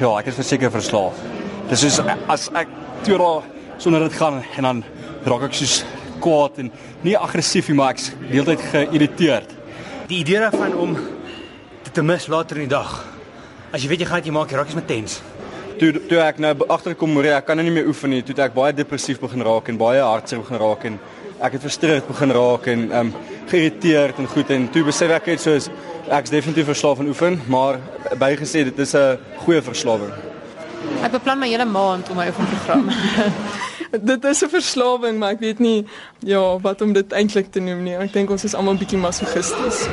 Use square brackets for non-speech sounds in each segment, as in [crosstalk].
ja, ek is verseker verslaaf. Dis soos as ek twee dae sonder dit gaan en dan raak ek soos kwaad en nie aggressief nie, maar ek's deeltyd geïrriteerd. Die idee daarvan om dit te mis later in die dag. As jy weet jy gaan dit maak, jy raak jy met tens. Toe toe ek nou agterkom môre, ek kan nou nie meer oefen nie. Toe ek baie depressief begin raak en baie hartseer begin raak en ek het frustreerd begin raak en ehm um, geïrriteerd en goed en toe besef ek net soos ek's definitief verslaaf aan oefen, maar bygesê dit is 'n goeie verslawing. Ek beplan my hele maand om my oefenprogram. [laughs] dit is 'n verslawing, maar ek weet nie ja, wat om dit eintlik te noem nie. Ek dink ons is almal bietjie masochisties.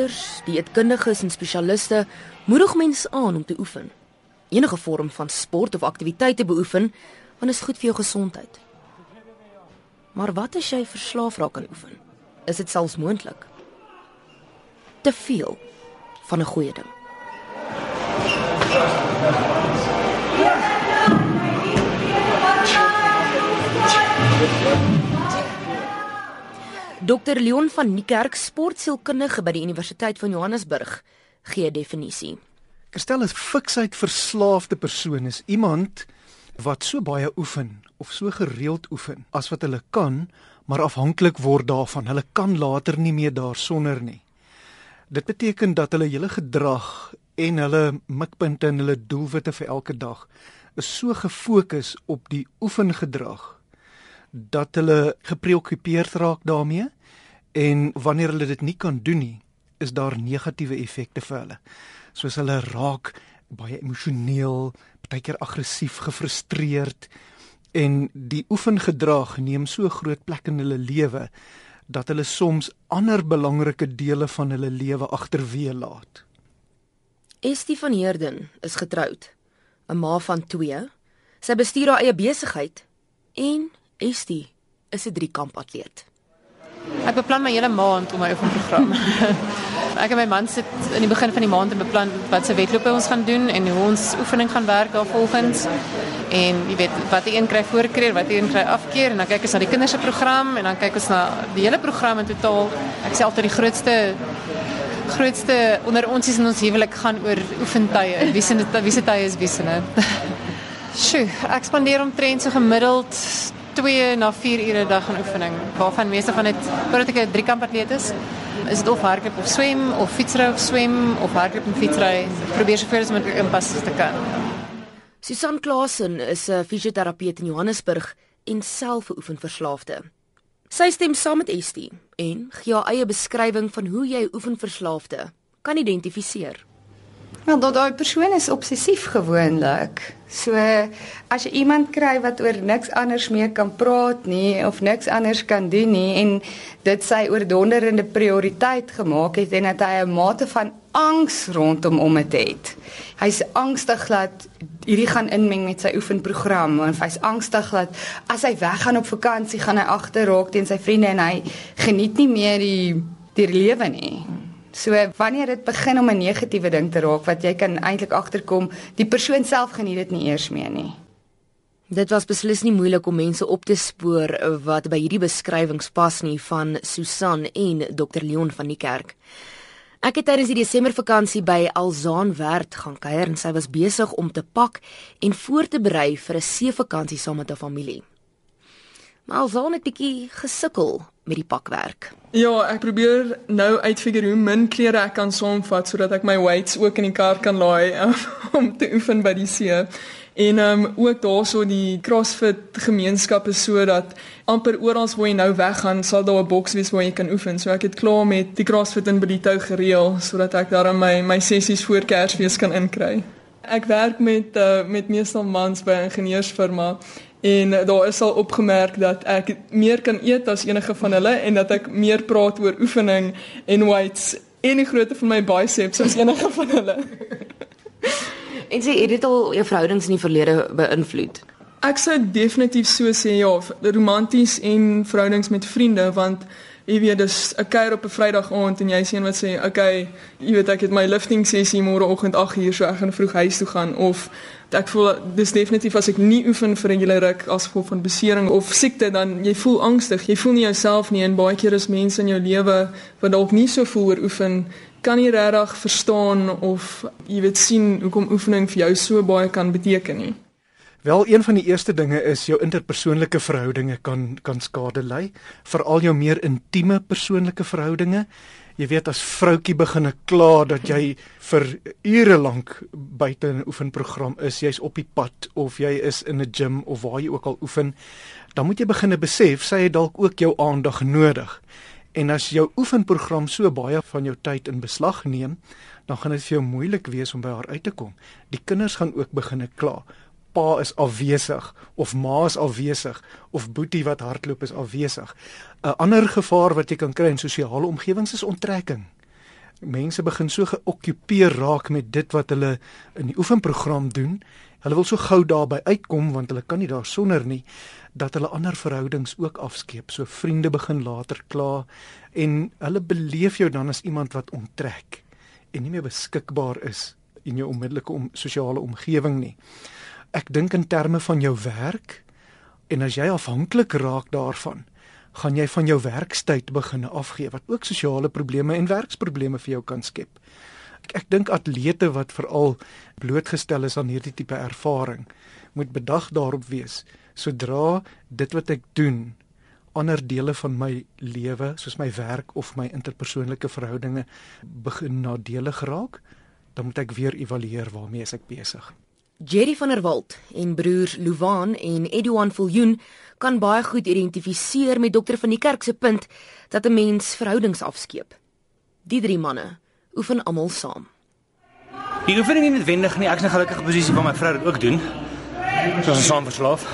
Dokters, dieetkundiges en spesialiste moedig mense aan om te oefen. Enige vorm van sport of aktiwiteit te beoefen, want is goed vir jou gesondheid. Maar wat as jy verslaaf raak aan oefen? Is dit selfs moontlik? Te veel van 'n goeie ding. Dr Leon van Niekerk, sportsielkundige by die Universiteit van Johannesburg, gee 'n definisie. Kerstel is fiksheid verslaafde persoon is iemand wat so baie oefen of so gereeld oefen as wat hulle kan, maar afhanklik word daarvan. Hulle kan later nie meer daarsonder nie. Dit beteken dat hulle hele gedrag en hulle mikpunte en hulle doelwitte vir elke dag is so gefokus op die oefengedrag dat hulle gepreokkupeerd raak daarmee en wanneer hulle dit nie kan doen nie, is daar negatiewe effekte vir hulle. Soos hulle raak baie emosioneel, baie keer aggressief, gefrustreerd en die oefengedrag neem so groot plek in hulle lewe dat hulle soms ander belangrike dele van hulle lewe agterweë laat. Estie van Heerden is getroud, 'n ma van 2. Sy bestuur haar eie besigheid en Estie is 'n driekamp atleet. Ek beplan my hele maand om my oefenprogram. [laughs] ek en my man sit in die begin van die maand en beplan wat se wedlope ons gaan doen en hoe ons oefening gaan werk daarvolgens. En jy weet wat die een kry voorkeur, wat die een kry afkeer en dan kyk ons na die kinders se program en dan kyk ons na die hele program in totaal. Ek sê altyd die grootste grootste onder ons is in ons huwelik gaan oor oefentye. Wie se wie se tye is wie se net. [laughs] Sjoe, ek spandeer omtrent so gemiddeld 2 na 4 ure 'n dag aan oefening. Waarvan meeste van dit voordat ek 'n driekamp atleet is, is dit of hardloop of swem of fietsry of swem of hardloop en fietsry. Ek probeer soveel as moontlik inpas te kan. Susan Klasen is 'n fisioterapeut in Johannesburg en self 'n oefenverslaafde. Sy stem saam met Estie en gee haar eie beskrywing van hoe jy oefenverslaafde kan identifiseer. Wel, dat daai persoon is obsessief gewoonlik. So as jy iemand kry wat oor niks anders meer kan praat nie of niks anders kan doen nie en dit sy oordonderende prioriteit gemaak het en dat hy 'n mate van angs rondom hom het, het. Hy's angstig dat hierdie gaan inmeng met sy oefenprogram en hy's angstig dat as hy weggaan op vakansie gaan hy agterraak teen sy vriende en hy geniet nie meer die die lewe nie. So wanneer dit begin om 'n negatiewe ding te raak wat jy kan eintlik agterkom, die persoon self geniet dit nie eers meer nie. Dit was beslis nie moeilik om mense op te spoor wat by hierdie beskrywings pas nie van Susan en Dr Leon van die kerk. Ek het tydens die Desembervakansie by Alzaan Werd gaan kuier en sy was besig om te pak en voor te berei vir 'n seevakansie saam met haar familie. Maar Alzaan het bietjie gesukkel met die pakwerk. Ja, ek probeer nou uitfigure hoe min klere ek kan saamvat sodat ek my weights ook in die kar kan laai [laughs] um, om te oefen by die see. En um, ook daarso die CrossFit gemeenskap is sodat amper oral waar jy nou weggaan sal daar 'n boks wees waar jy kan oefen. So ek het klaar met die CrossFit in Bellito gereël sodat ek daar my my sessies voor Kersfees kan inkry. Ek werk met uh, met meestal mans by 'n ingenieursfirma En daar is al opgemerk dat ek meer kan eet as enige van hulle en dat ek meer praat oor oefening en weights en die grootte van my biceps as enige van hulle. [laughs] en sê het dit al jou verhoudings in die verlede beïnvloed? Ek sou definitief so sê ja, romanties en verhoudings met vriende want jy weet dis 'n kuier op 'n Vrydag aand en jy sien wat sê, "Oké, jy weet ek het my lifting sessie môreoggend 8uur so ek gaan vroeg huis toe gaan of ek voel dis definitief as ek nie oefen vir 'n hele ruk as gevolg van besering of siekte dan jy voel angstig, jy voel nie jouself nie en baie keer is mense in jou lewe wat dalk nie so voel oor oefen kan nie regtig verstaan of jy weet sien hoekom oefening vir jou so baie kan beteken nie. Wel een van die eerste dinge is jou interpersoonlike verhoudinge kan kan skade ly, veral jou meer intieme persoonlike verhoudinge. Jy weet as vroutjie begin kla dat jy vir ure lank buite 'n oefenprogram is, jy's op die pad of jy is in 'n gim of waar jy ook al oefen, dan moet jy begine besef sy het dalk ook jou aandag nodig. En as jou oefenprogram so baie van jou tyd in beslag neem, dan gaan dit vir jou moeilik wees om by haar uit te kom. Die kinders gaan ook begine kla pa is afwesig of ma is afwesig of boetie wat hardloop is afwesig. 'n Ander gevaar wat jy kan kry in sosiale omgewings is onttrekking. Mense begin so geokkupeer raak met dit wat hulle in die oefenprogram doen. Hulle wil so gou daarby uitkom want hulle kan nie daar sonder nie dat hulle ander verhoudings ook afskeep. So vriende begin later kla en hulle beleef jou dan as iemand wat onttrek en nie meer beskikbaar is in jou onmiddellike om, sosiale omgewing nie ek dink in terme van jou werk en as jy afhanklik raak daarvan, gaan jy van jou werkstyd begin afgee wat ook sosiale probleme en werksprobleme vir jou kan skep. Ek, ek dink atlete wat veral blootgestel is aan hierdie tipe ervaring, moet bedag daarop wees sodra dit wat ek doen ander dele van my lewe soos my werk of my interpersoonlike verhoudinge begin nadelig raak, dan moet ek weer evalueer waarmee ek besig. Jerry van der Walt en broers Louwan en Eduan Viljoen kan baie goed identifiseer met dokter van die kerk se punt dat 'n mens verhoudings afskeep. Die drie manne oefen almal saam. Die oefening nie noodwendig nie, ek is 'n gelukkige posisie waar my vrou dit ook doen. Soos 'n saam verslaaf.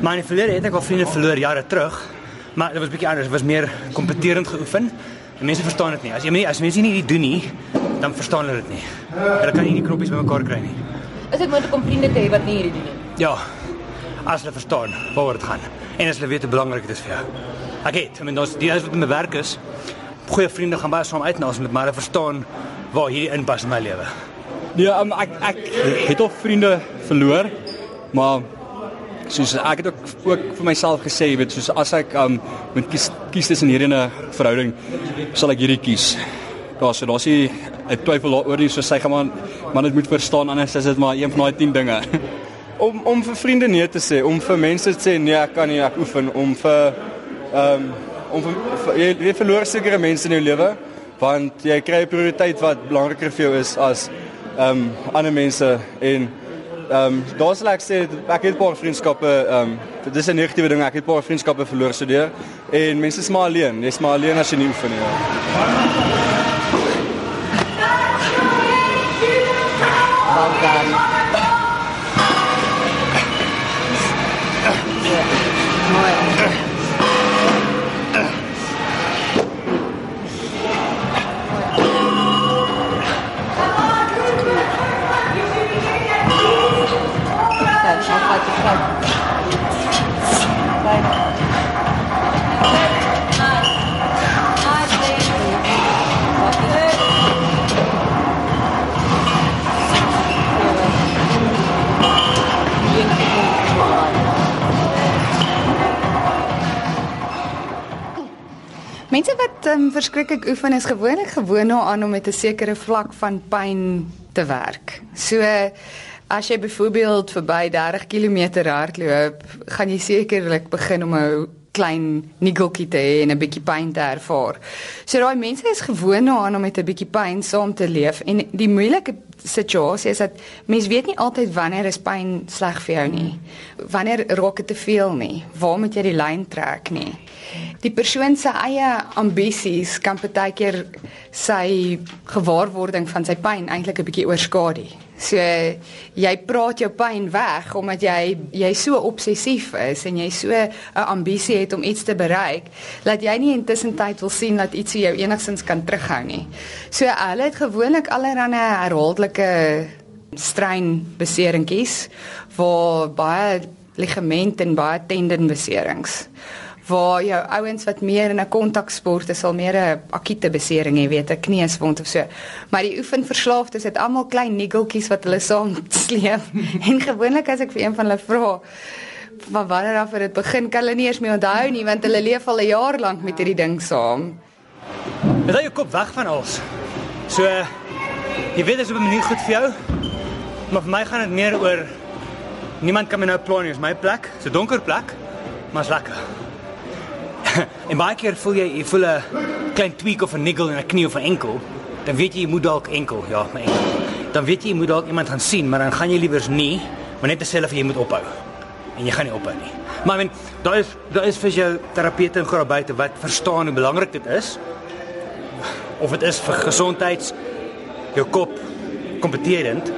Maar in verlede het ek al vriende verloor jare terug, maar dit was bietjie anders, dit was meer kompeterend geoefen. En mense verstaan dit nie. As jy as mense nie dit doen nie, dan verstaan hulle dit nie. Hulle kan nie die knoppies bymekaar kry nie. Is dit moontlik om vriende te hê wat nie hierdie doen nie? Ja. As hulle verstaan waaroor dit gaan en as hulle weet hoe belangrik dit is vir jou. Ek het, I mean, ons die is wat my werk is. Goeie vriende gaan baie saam uit na ons met maar hulle verstaan waar hierdie inpas in my lewe. Ja, um, ek ek het al vriende verloor, maar soos ek het ook ook vir myself gesê, weet, soos as ek um moet kies kies tussen hierdie 'n verhouding, sal ek hierdie kies. Daar so daar's 'n twyfel daaroor nie, so sy gaan maar man dit moet verstaan anders is dit maar een van daai 10 dinge. [laughs] om om vir vriende nee te sê, om vir mense te sê nee, ek kan nie ek oefen om vir ehm um, om vir, vir jy, jy verloor sekere mense in jou lewe want jy kry 'n prioriteit wat belangriker vir jou is as ehm um, ander mense en ehm um, daar's ek sê ek het 'n paar vriendskappe ehm um, dis 'n negatiewe ding ek het 'n paar vriendskappe verloor so deur en mense is maar alleen jy's maar alleen as jy nie oefen nie ja. Um, verskriklik oefen is gewoonlik gewoond daaraan om met 'n sekere vlak van pyn te werk. So as jy byvoorbeeld verby 30 km hardloop, gaan jy sekerlik begin om 'n klein niggeltjie te hê en 'n bietjie pyn te ervaar. So daai mense is gewoond daaraan om met 'n bietjie pyn saam te leef en die moeilike situasie is dat mens weet nie altyd wanneer is pyn sleg vir jou nie. Wanneer raak dit te veel nie? Waar moet jy die lyn trek nie? die persoon se eie ambisies kan partykeer sy gewaarwording van sy pyn eintlik 'n bietjie oorskadu. So jy praat jou pyn weg omdat jy jy so obsessief is en jy so 'n ambisie het om iets te bereik dat jy nie intussen tyd wil sien dat iets jou enigstens kan terughou nie. So hulle het gewoonlik allerlei herhaaldelike strein beseringkies vir baie ligament en baie tendon beserings waar jou ouens wat meer in 'n kontaksport is, sal meer 'n akute besering hê, weet 'n kneuswond of so. Maar die oefenverslaafdes het almal klein niggeltjies wat hulle saam [laughs] sleep. en gewoonlik as ek vir een van hulle vra van wanneer af het dit begin, kan hulle nie eens meer onthou nie want hulle leef al 'n jaar lank met hierdie ding saam. Dit hou jou kop weg van alles. So jy weet dit is op 'n manier goed vir jou. Maar vir my gaan dit meer oor niemand kan my nou pla nie, is my plek. 'n donker plek, maar is lekker. En baie keer voel jy jy voel 'n klein tweak of 'n niggle in 'n knie of 'n enkel, dan weet jy jy moet dalk enkel, ja, my enkel. Dan weet jy jy moet dalk iemand gaan sien, maar dan gaan jy liewers nie, maar net of jy moet ophou. En jy gaan nie ophou nie. Maar men, daar is daar is fisioterapeute en groot buite wat verstaan hoe belangrik dit is of dit is vir gesondheids jou kop kompeterend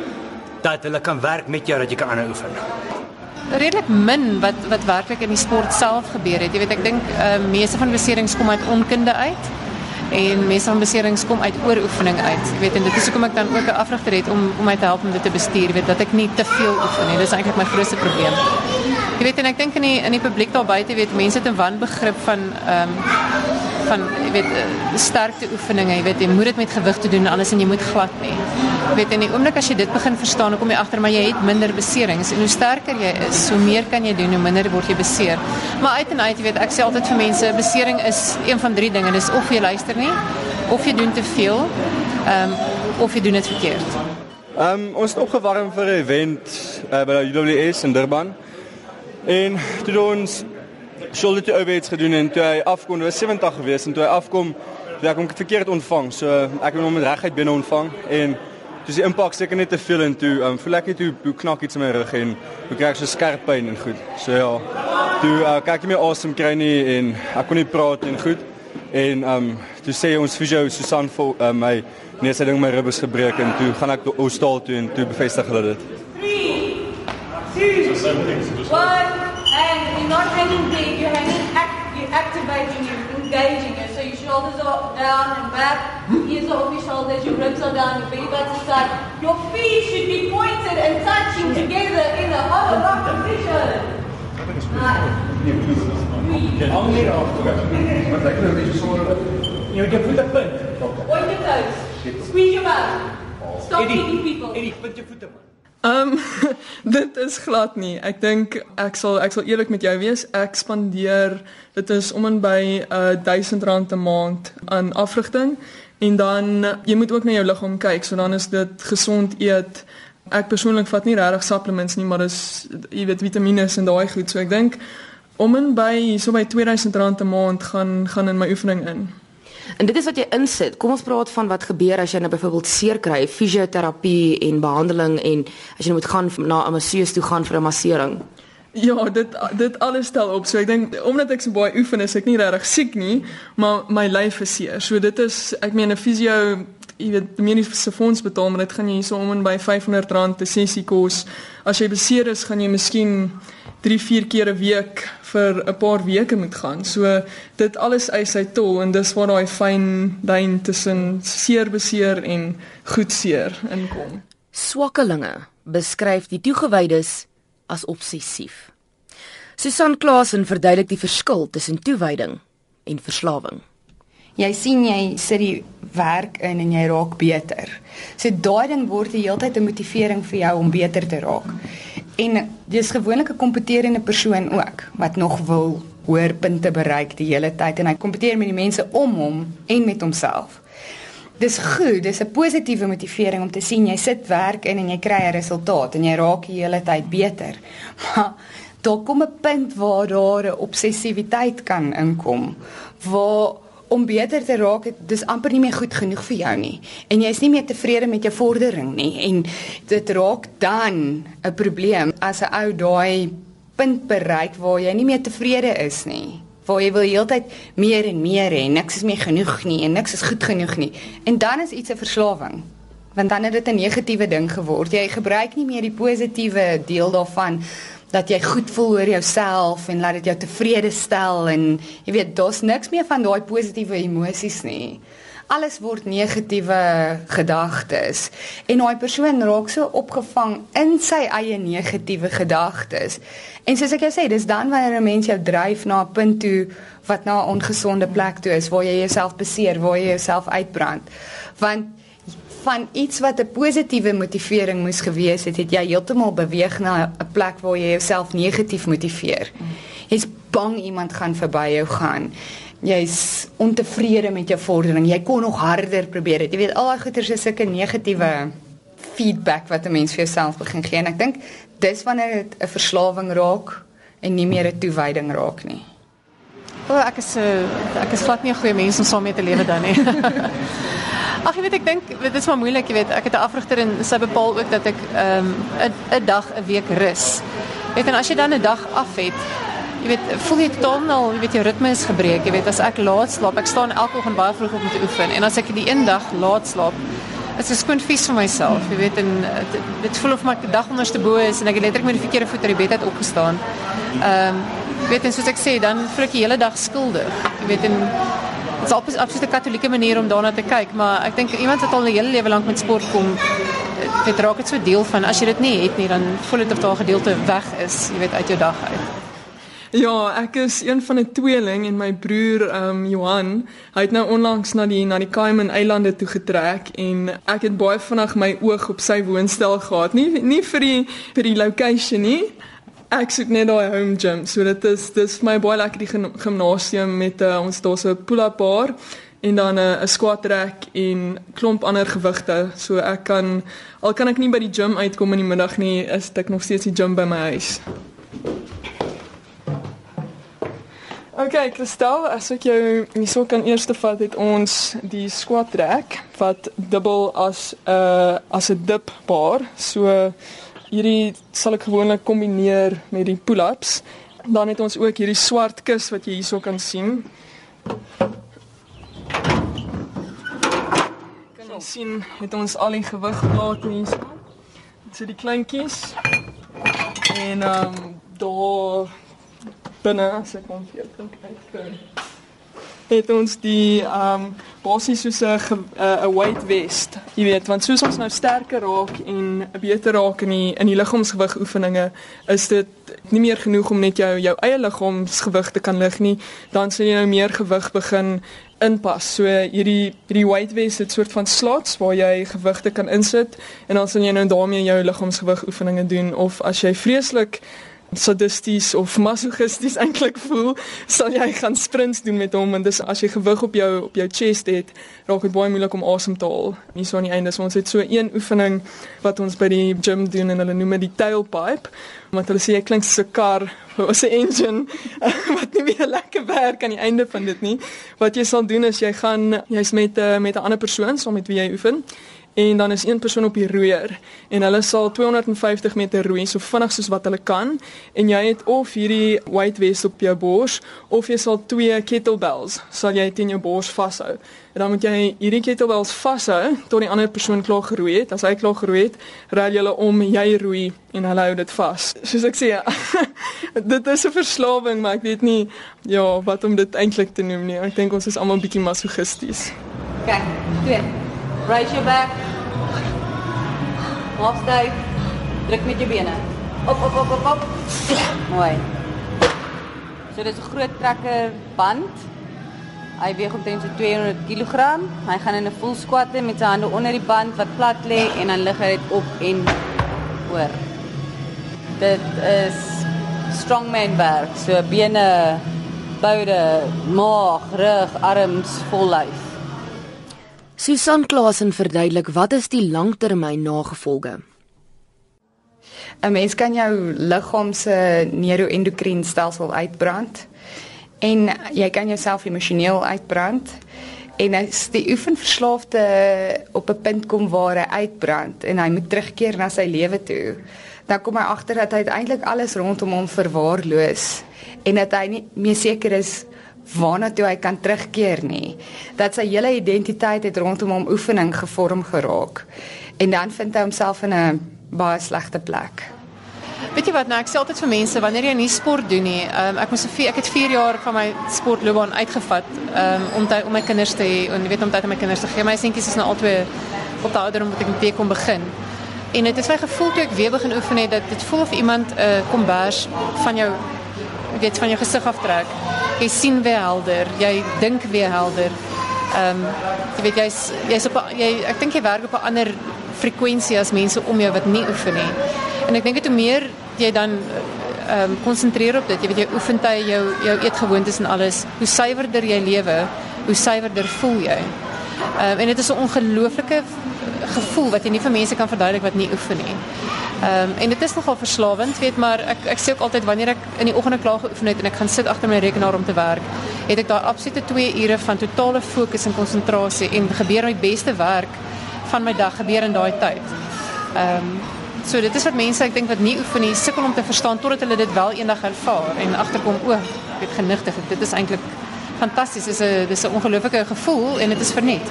dat hulle kan werk met jou dat jy kan aanhou oefen. Redelik min wat wat werklik in die sport self gebeur het. Jy weet ek dink uh, meeste van beserings kom uit onkunde uit en meeste van beserings kom uit ooroefening uit. Weet en dit is hoekom ek dan ook 'n afrigter het om om my te help om dit te bestuur. Jy weet dat ek nie te veel oefen nie. Dis eintlik my grootste probleem. Jy weet en ek dink in in die publiek daar buite weet mense het 'n wanbegrip van ehm van weet eh, sterkte oefeninge, jy weet jy moet dit met gewig te doen alles en jy moet glad nie. Jy weet in die oomblik as jy dit begin verstaan, kom jy agter maar jy het minder beserings en hoe sterker jy is, hoe meer kan jy doen, hoe minder word jy beseer. Maar uit en uit, jy weet ek sê altyd vir mense, besering is een van drie dinge, dis of jy luister nie, of jy doen te veel, ehm um, of jy doen dit verkeerd. Ehm um, ons het opgewarm vir 'n event uh, by die UWS in Durban. En toe ons shoulder to overheads gedoen en toe hy afkom, dit was 70 gewees en toe hy afkom, het ek hom verkeerd ontvang. So ek het hom met regheid binne ontvang en dis die impak seker net te veel en toe um, voel ek net hoe, hoe knak iets in my rug en hoe kry ek so skerp pyn en goed. So ja. Toe uh, kyk ek my awesome kry nie en ek kon nie praat en goed. En um, toe sê ons fisio Susan vir uh, my nee, sy ding my ribbes gebreek en toe gaan ek hospitaal toe en toe bevestig hulle dit. 3 2 1 And you're not hanging, act, you're activating, you're engaging it. So your shoulders are down and back, ears are off your shoulders, your ribs are down, your belly button side. Your feet should be pointed and touching together in a hollow rock position. Nice. Jy moet jou voete punt. Point your toes. Squeeze your mouth. Stop hitting people. Eddie, punt jou voete man. Ehm um, [laughs] dit is glad nie. Ek dink ek sal ek sal eerlik met jou wees. Ek spandeer dit is om en by uh, 1000 rand 'n maand aan afrigting en dan jy moet ook na jou liggaam kyk. So dan is dit gesond eet. Ek persoonlik vat nie regtig supplements nie, maar dis jy weet vitamiene en daai goed. So ek dink om en by so by 2000 rand 'n maand gaan gaan in my oefening in. En dit is wat jy insit. Kom ons praat van wat gebeur as jy nou byvoorbeeld seer kry, fisioterapie en behandeling en as jy nou moet gaan na 'n masseus toe gaan vir 'n massering. Ja, dit dit alles stel op. So ek dink omdat ek so baie oefen is ek nie regtig siek nie, maar my lyf is seer. So dit is ek meen 'n fisio jy weet mediese fonds betaal, maar dit gaan jy hierso om en by R500 'n sessie kos. As jy beseer is, gaan jy miskien 3, 4 keer 'n week vir 'n paar weke moet gaan. So dit alles eis sy tol en dis waar daai fyn lyn tussen seer beseer en goed seer inkom. Swakkelinge beskryf die toegewydes as obsessief. Susan Klasen verduidelik die verskil tussen toewyding en verslawing. Jy sien jy sit die werk in en jy raak beter. So daai ding word die hele tyd 'n motivering vir jou om beter te raak. En dis gewoonlik 'n kompeterende persoon ook wat nog wil hoër punte bereik die hele tyd en hy kompeteer met die mense om hom en met homself. Dis goed, dis 'n positiewe motivering om te sien jy sit werk in en jy kry 'n resultaat en jy raak die hele tyd beter. [laughs] Maar daar kom 'n punt waar daar 'n obsessiwiteit kan inkom waar om beter te raak, dis amper nie meer goed genoeg vir jou nie. En jy is nie meer tevrede met jou vordering nie en dit raak dan 'n probleem as 'n ou daai punt bereik waar jy nie meer tevrede is nie. Waar jy wil heeltyd meer en meer hê, niks is meer genoeg nie en niks is goed genoeg nie. En dan is iets 'n verslawing. Want dan het dit 'n negatiewe ding geword. Jy gebruik nie meer die positiewe deel daarvan dat jy goed voel oor jouself en laat dit jou tevrede stel en jy weet daar's niks meer van daai positiewe emosies nie. alles word negatiewe gedagtes en daai persoon raak so opgevang in sy eie negatiewe gedagtes. En soos ek jou sê, dis dan wanneer 'n mens jou dryf na 'n punt toe wat na 'n ongesonde plek toe is waar jy jouself beseer, waar jy jouself uitbrand. Want van iets wat 'n positiewe motivering moes gewees het, het jy heeltemal beweeg na 'n plek waar jy jouself negatief motiveer. Jy's bang iemand gaan verby jou gaan jy's ontevrede met jou vordering. Jy kon nog harder probeer het. Jy weet al daai goeters is sulke negatiewe feedback wat 'n mens vir jouself begin gee en ek dink dis wanneer dit 'n verslawing raak en nie meer 'n toewyding raak nie. O, ek is so ek is glad nie 'n goeie mens om saam mee te lewe dan nie. [laughs] Ag, jy weet ek dink dit is maar moeilik, jy weet. Ek het 'n afrigter en sy bepaal ook dat ek ehm um, 'n 'n dag 'n week rus. Weet en as jy dan 'n dag af het, jy weet, voel jy totaal nou, jy weet jou ritme is gebreek. Jy weet as ek laat slaap, ek staan elke oggend baie vroeg op om te oefen en as ek die een dag laat slaap, is dit skoon vies vir myself, jy weet en dit voel of my dag onderste bo is en ek het letterlik met die verkeerde voet uit die bed uit opgestaan. Ehm um, weet en soos ek sê, dan voel ek die hele dag skuldig. Jy weet en dit is absoluut 'n katolieke manier om daarna te kyk, maar ek dink iemand wat al 'n hele lewe lank met sport kom, dit raak dit so deel van as jy dit nie het nie, dan voel dit of daar 'n gedeelte weg is, jy weet uit jou dag uit. Ja, ek is een van 'n tweeling en my broer ehm um, Johan, hy het nou onlangs na die na die Cayman Eilande toe getrek en ek het baie vinnig my oog op sy woonstel gehad. Nie nie vir die vir die location nie. Ek soek net daai home gym. So dit is dis vir my baie lekker die gimnasium met uh, ons daar so 'n pull-up bar en dan 'n uh, squat rack en klomp ander gewigte. So ek kan al kan ek nie by die gym uitkom in die middag nie, is ek nog steeds die gym by my huis. Okay, Kristal, as ek jou hierso kan eers vat het ons die squat rack wat dubbel as 'n uh, as 'n dip bar. So hierdie sal ek gewoonlik kombineer met die pull-ups. Dan het ons ook hierdie swart kus wat jy hierso kan sien. Kan jy sien het ons al die gewig geplaas hierso. Dit is die kleintjies. En ehm um, daar binne as ek hom vir jou kyk. Het ons die um, basies soos 'n 'n weight vest. Jy weet, want soos ons nou sterker raak en beter raak in die in die liggaamsgewig oefeninge, is dit nie meer genoeg om net jou jou eie liggaamsgewig te kan lig nie. Dan sal jy nou meer gewig begin inpas. So hierdie hierdie weight vest het 'n soort van slots waar jy gewigte kan insit en dan sal jy nou daarmee jou liggaamsgewig oefeninge doen of as jy vreeslik sadisties of masochisties eintlik voel, sal jy gaan sprints doen met hom en dis as jy gewig op jou op jou chest het, raak dit baie moeilik om asem te haal. Nie so aan die einde, so ons het so een oefening wat ons by die gym doen en hulle noem dit die tailpipe, want hulle sê jy klink so 'n kar [laughs] of 'n engine [laughs] wat nie weer lekker werk aan die einde van dit nie. Wat jy sal doen is jy gaan jy's met eh, met 'n ander persoon saam met wie jy oefen en dan is een persoon op die roeier en hulle sal 250 meter roei so vinnig soos wat hulle kan. En jy het of hierdie weight vest op jou bors of jy sal twee kettlebells sal jy teen jou bors vashou. En dan moet jy hierdie kettlebells vashou tot die ander persoon klaar geroei het. As hy klaar geroei het ry jy hulle om jy roei en hulle hou dit vas. Soos ek sê [laughs] dit is 'n verslawing maar ek weet nie ja wat om dit eintlik te noem nie. Ek dink ons is almal bietjie masochisties. Kyk twee Raise your back. Half styf. Druk met jou bene. Op op op op op. Mooi. So dis 'n groot trekker band. Hy weeg omtrent so 200 kg. Hy gaan in 'n full squat met sy hande onder die band wat plat lê en dan lig hy dit op en oor. Dit is strongman werk. So bene, boude, maag, rug, arms, vol lyf. Susan Klasen verduidelik wat is die langtermyn nagevolge. 'n Mens kan jou liggaam se neuroendokrien stelsel uitbrand en jy kan jouself emosioneel uitbrand en as die oefenverslaafde op 'n punt kom waar hy uitbrand en hy moet terugkeer na sy lewe toe dan kom hy agter dat hy eintlik alles rondom hom verwaarloos en dat hy nie meer seker is waarna toe hy kan terugkeer nie. Dat sy hele identiteit het rondom hom oefening gevorm geraak. En dan vind hy homself in 'n baie slegte plek. Weet jy wat, nou ek sê altyd vir mense wanneer jy nie sport doen nie, um, ek moes 'n vier- ek het 4 jaar van my sportloopbaan uitgevat um, om ty, om my kinders te hê en weet om tyd aan my kinders te gee. My seentjies is nou albei op die ouderdom wat ek met kon begin. En dit is my gevoel toe ek weer begin oefen het dat dit voel of iemand 'n uh, kombers van jou weet van jou gesig aftrek. Jy sien weer helder, jy dink weer helder. Ehm um, jy weet jy's jy's op jy ek dink jy werk op 'n ander frekwensie as mense om jou wat nie oefen nie. En ek dink dit hoe meer jy dan ehm um, konsentreer op dit, jy weet jou oefentye, jou jou eetgewoontes en alles, hoe suiwerder jy lewe, hoe suiwerder voel jy. Ehm um, en dit is 'n ongelooflike gevoel wat jy nie vir mense kan verduidelik wat nie oefen nie. Um, en dit is nogal verslawend, weet maar ek ek sê ook altyd wanneer ek in die oggende klaar geoefen het en ek gaan sit agter my rekenaar om te werk, het ek daai absolute 2 ure van totale fokus en konsentrasie en gebeur my beste werk van my dag gebeur in daai tyd. Ehm um, so dit is wat mense ek dink wat nie oefen nie sukkel om te verstaan totdat hulle dit wel eendag ervaar en agterkom o, ek het genigtig. Dit is eintlik fantasties. Dis 'n dis 'n ongelooflike gevoel en dit is verniet.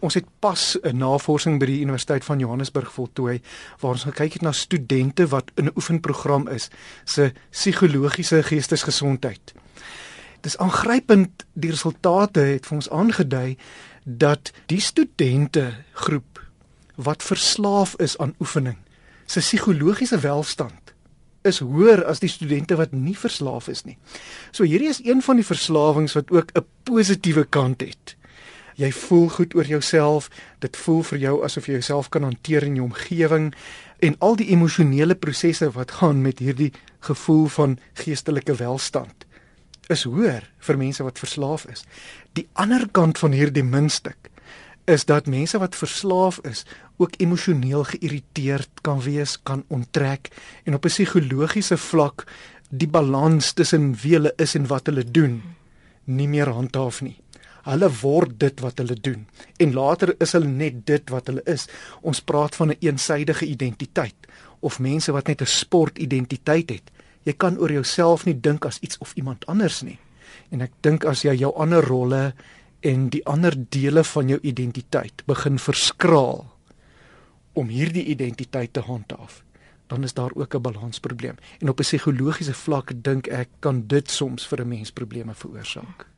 Ons het pas 'n navorsing by die Universiteit van Johannesburg voltooi waar ons gekyk het na studente wat in 'n oefenprogram is se psigologiese geestesgesondheid. Dis aangrypend die resultate het vir ons aangedui dat die studente groep wat verslaaf is aan oefening se psigologiese welstand is hoër as die studente wat nie verslaaf is nie. So hierdie is een van die verslawings wat ook 'n positiewe kant het. Jy voel goed oor jouself, dit voel vir jou asof jy jouself kan hanteer in jou omgewing en al die emosionele prosesse wat gaan met hierdie gevoel van geestelike welstand is hoër vir mense wat verslaaf is. Die ander kant van hierdie muntstuk is dat mense wat verslaaf is ook emosioneel geïrriteerd kan wees, kan onttrek en op 'n psigologiese vlak die balans tussen wie hulle is en wat hulle doen nie meer handhaaf nie. Hulle word dit wat hulle doen en later is hulle net dit wat hulle is. Ons praat van 'n een eensidedige identiteit of mense wat net 'n sportidentiteit het. Jy kan oor jouself nie dink as iets of iemand anders nie. En ek dink as jy jou ander rolle en die ander dele van jou identiteit begin verskraal om hierdie identiteit te handhaaf, dan is daar ook 'n balansprobleem. En op 'n psigologiese vlak dink ek kan dit soms vir 'n mens probleme veroorsaak.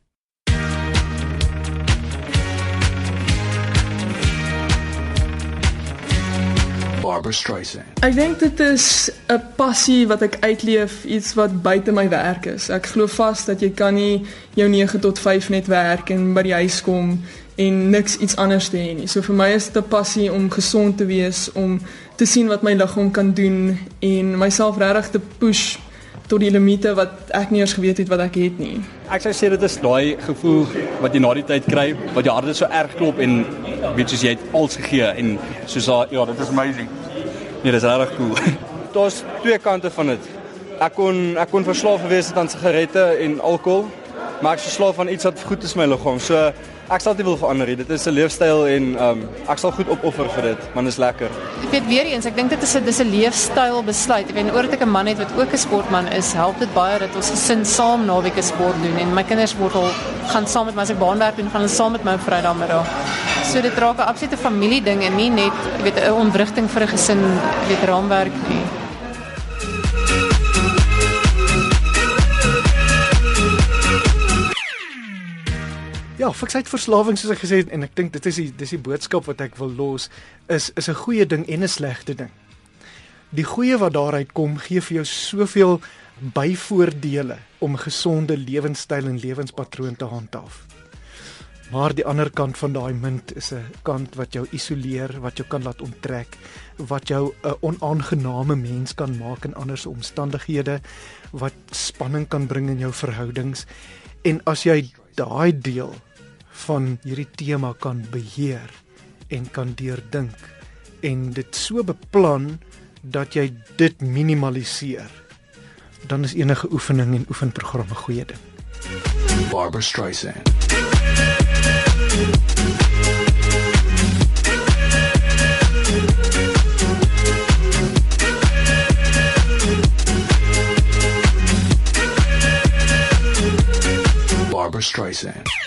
Barbara Streisand. Ek dink dit is 'n passie wat ek uitleef, iets wat buite my werk is. Ek glo vas dat jy kan nie jou 9 tot 5 net werk en by die huis kom en niks iets anders te hê nie. So vir my is dit 'n passie om gesond te wees, om te sien wat my liggaam kan doen en myself regtig te push tot die limite wat ek nie eens geweet het wat ek het nie. Ek sou sê dit is daai gevoel wat jy na die tyd kry, wat jou hart so erg klop en weet soos jy het alles gegee en soos daai ja, dit is amazing. Nee, dis regtig cool. [laughs] Daar's twee kante van dit. Ek kon ek kon verslaaf gewees het aan sigarette en alkohol, maar ek is verslaaf aan iets wat goed is vir my liggaam. So ek sal dit wil verander. Dit is 'n leefstyl en ehm um, ek sal goed opoffer vir dit, man is lekker. Ek weet weer eens, ek dink dit is 'n dis 'n leefstyl besluit. Ek weet oor dat ek 'n man het wat ook 'n sportman is, help dit baie dat ons gesin saam naweke sport doen en my kinders word al gaan saam met my as ek baanwerk doen, gaan hulle saam met my op Vrydagmiddag. So dit raak 'n absolute familie ding en nie net, jy weet, 'n ontwrigting vir 'n gesin, weet raamwerk nie. Ja, fiksheid verslawing soos ek gesê het en ek dink dit is die dis die boodskap wat ek wil los is is 'n goeie ding en 'n slegte ding. Die goeie wat daaruit kom gee vir jou soveel byvoordele om gesonde lewenstyl en lewenspatroon te handhaaf. Maar die ander kant van daai munt is 'n kant wat jou isoleer, wat jou kan laat onttrek, wat jou 'n onaangename mens kan maak in ander omstandighede, wat spanning kan bring in jou verhoudings. En as jy daai deel van hierdie tema kan beheer en kan deurdink en dit so beplan dat jy dit minimaliseer dan is enige oefening en oefenprogram 'n goeie ding. Barbara Streisand. Barbara Streisand.